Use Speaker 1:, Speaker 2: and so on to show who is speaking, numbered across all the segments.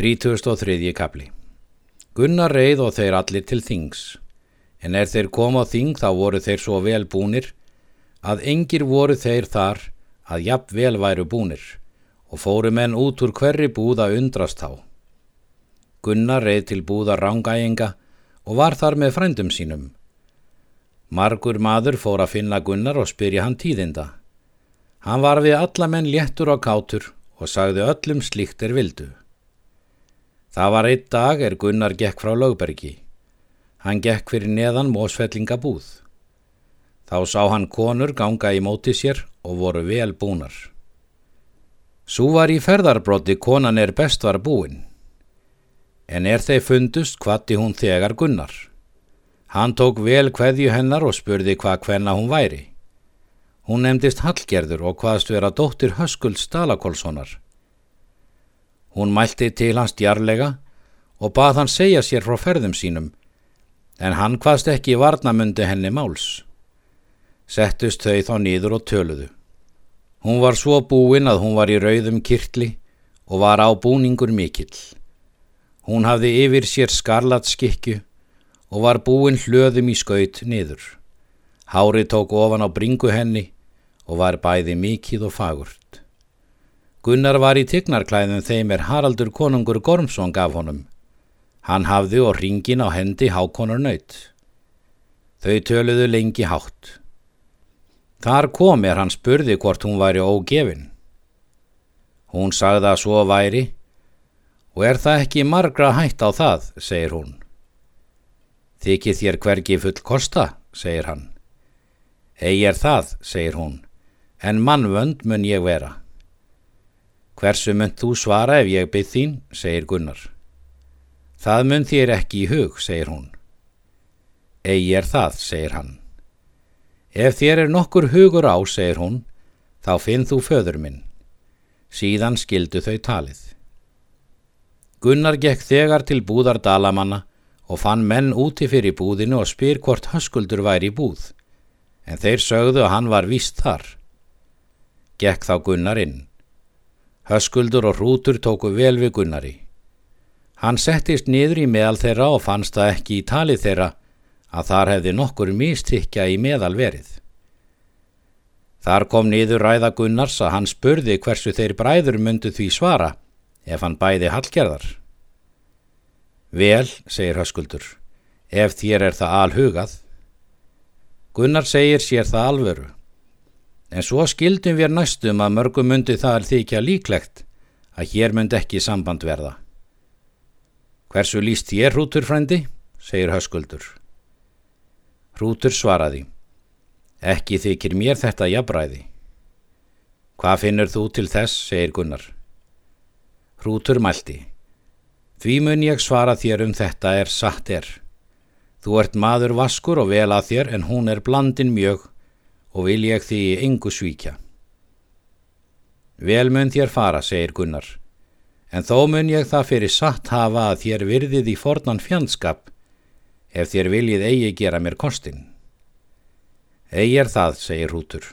Speaker 1: 33. kapli Gunnar reið og þeir allir til þings, en er þeir kom á þing þá voru þeir svo vel búnir að engir voru þeir þar að jafn vel væru búnir og fóru menn út úr hverri búða undrast þá. Gunnar reið til búða rángæginga og var þar með frændum sínum. Margur maður fór að finna Gunnar og spyrja hann tíðinda. Hann var við alla menn léttur og kátur og sagði öllum slíkt er vildu. Það var einn dag er Gunnar gekk frá lögbergi. Hann gekk fyrir neðan mósfellingabúð. Þá sá hann konur ganga í móti sér og voru vel búnar. Sú var í ferðarbróti konan er best var búin. En er þeir fundust hvati hún þegar Gunnar. Hann tók vel hverju hennar og spurði hvað hvenna hún væri. Hún nefndist Hallgerður og hvaðst vera dóttir Höskuld Stalakólssonar. Hún mælti til hans djarlega og bað hann segja sér frá ferðum sínum, en hann hvaðst ekki varnamundi henni máls. Settust þau þá nýður og töluðu. Hún var svo búin að hún var í rauðum kirtli og var á búningur mikill. Hún hafði yfir sér skarlatskikju og var búin hlöðum í skaut niður. Hári tók ofan á bringu henni og var bæði mikið og fagurt. Gunnar var í tignarklæðum þeim er Haraldur konungur Gormsson gaf honum. Hann hafði og ringin á hendi hákonur nöyt. Þau töluðu lengi hátt. Þar kom er hann spurði hvort hún væri ógefin. Hún sagði að svo væri og er það ekki margra hætt á það, segir hún. Þykir þér hvergi full kosta, segir hann. Egi er það, segir hún, en mannvönd mun ég vera. Hversu mun þú svara ef ég byrð þín, segir Gunnar. Það mun þér ekki í hug, segir hún. Egi er það, segir hann. Ef þér er nokkur hugur á, segir hún, þá finn þú föður minn. Síðan skildu þau talið. Gunnar gekk þegar til búðar dalamanna og fann menn úti fyrir búðinu og spyr hvort höskuldur væri í búð, en þeir sögðu að hann var víst þar. Gekk þá Gunnar inn. Höskuldur og hrútur tóku vel við Gunnari. Hann settist niður í meðal þeirra og fannst það ekki í talið þeirra að þar hefði nokkur místikja í meðal verið. Þar kom niður ræða Gunnars að hann spurði hversu þeir bræður myndu því svara ef hann bæði hallgerðar. Vel, segir Höskuldur, ef þér er það alhugað. Gunnar segir sér það alvöru. En svo skildum við næstum að mörgum myndi það er þykja líklegt að hér myndi ekki samband verða. Hversu líst þér, Hrútur frændi? segir Höskuldur. Hrútur svaraði. Ekki þykir mér þetta jafnbræði. Hvað finnur þú til þess, segir Gunnar. Hrútur mælti. Því mun ég svara þér um þetta er satt er. Þú ert maður vaskur og vel að þér en hún er blandin mjög og vil ég því yngu svíkja. Vel mun þér fara, segir Gunnar, en þó mun ég það fyrir satt hafa að þér virðið í fornan fjandskap ef þér viljið eigi gera mér kostin. Egi er það, segir Rútur,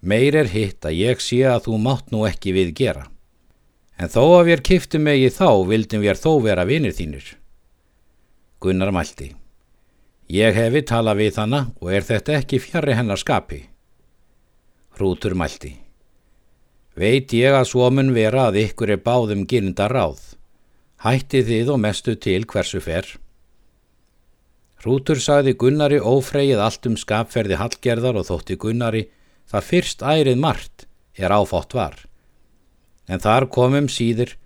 Speaker 1: meir er hitt að ég sé að þú mátt nú ekki við gera, en þó að við kiftum megi þá vildum við þó vera vinir þínir. Gunnar mælti. Ég hefi talað við hana og er þetta ekki fjari hennar skapi. Hrútur mælti. Veit ég að svo mun vera að ykkur er báðum gynda ráð. Hætti þið og mestu til hversu fer. Hrútur sagði Gunnari ófreyið allt um skapferði hallgerðar og þótti Gunnari það fyrst ærið margt er áfótt var. En þar komum síður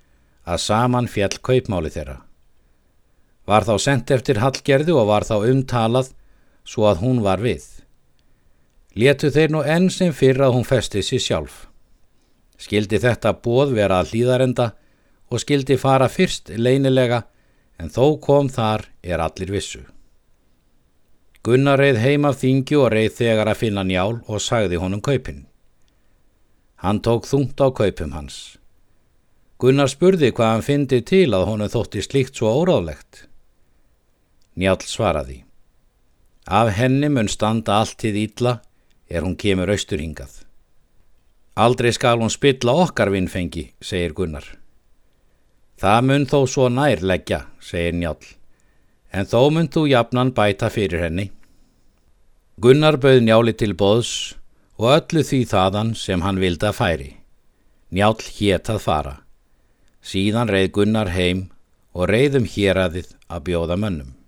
Speaker 1: að saman fjall kaupmáli þeirra. Var þá sendt eftir hallgerðu og var þá umtalað svo að hún var við. Letu þeir nú enn sem fyrr að hún festi sér sjálf. Skildi þetta bóð vera að hlýðarenda og skildi fara fyrst leinilega en þó kom þar er allir vissu. Gunnar reið heim af þingju og reið þegar að finna njál og sagði honum kaupin. Hann tók þungt á kaupum hans. Gunnar spurði hvað hann fyndi til að honum þótti slíkt svo óráðlegt. Njál svaraði. Af henni mun standa allt til ítla er hún kemur austurhingað. Aldrei skal hún spilla okkar vinnfengi, segir Gunnar. Það mun þó svo nær leggja, segir njál, en þó mun þú jafnan bæta fyrir henni. Gunnar bauð njáli til boðs og öllu því þaðan sem hann vildi að færi. Njál hétt að fara. Síðan reið Gunnar heim og reiðum hér aðið að bjóða mönnum.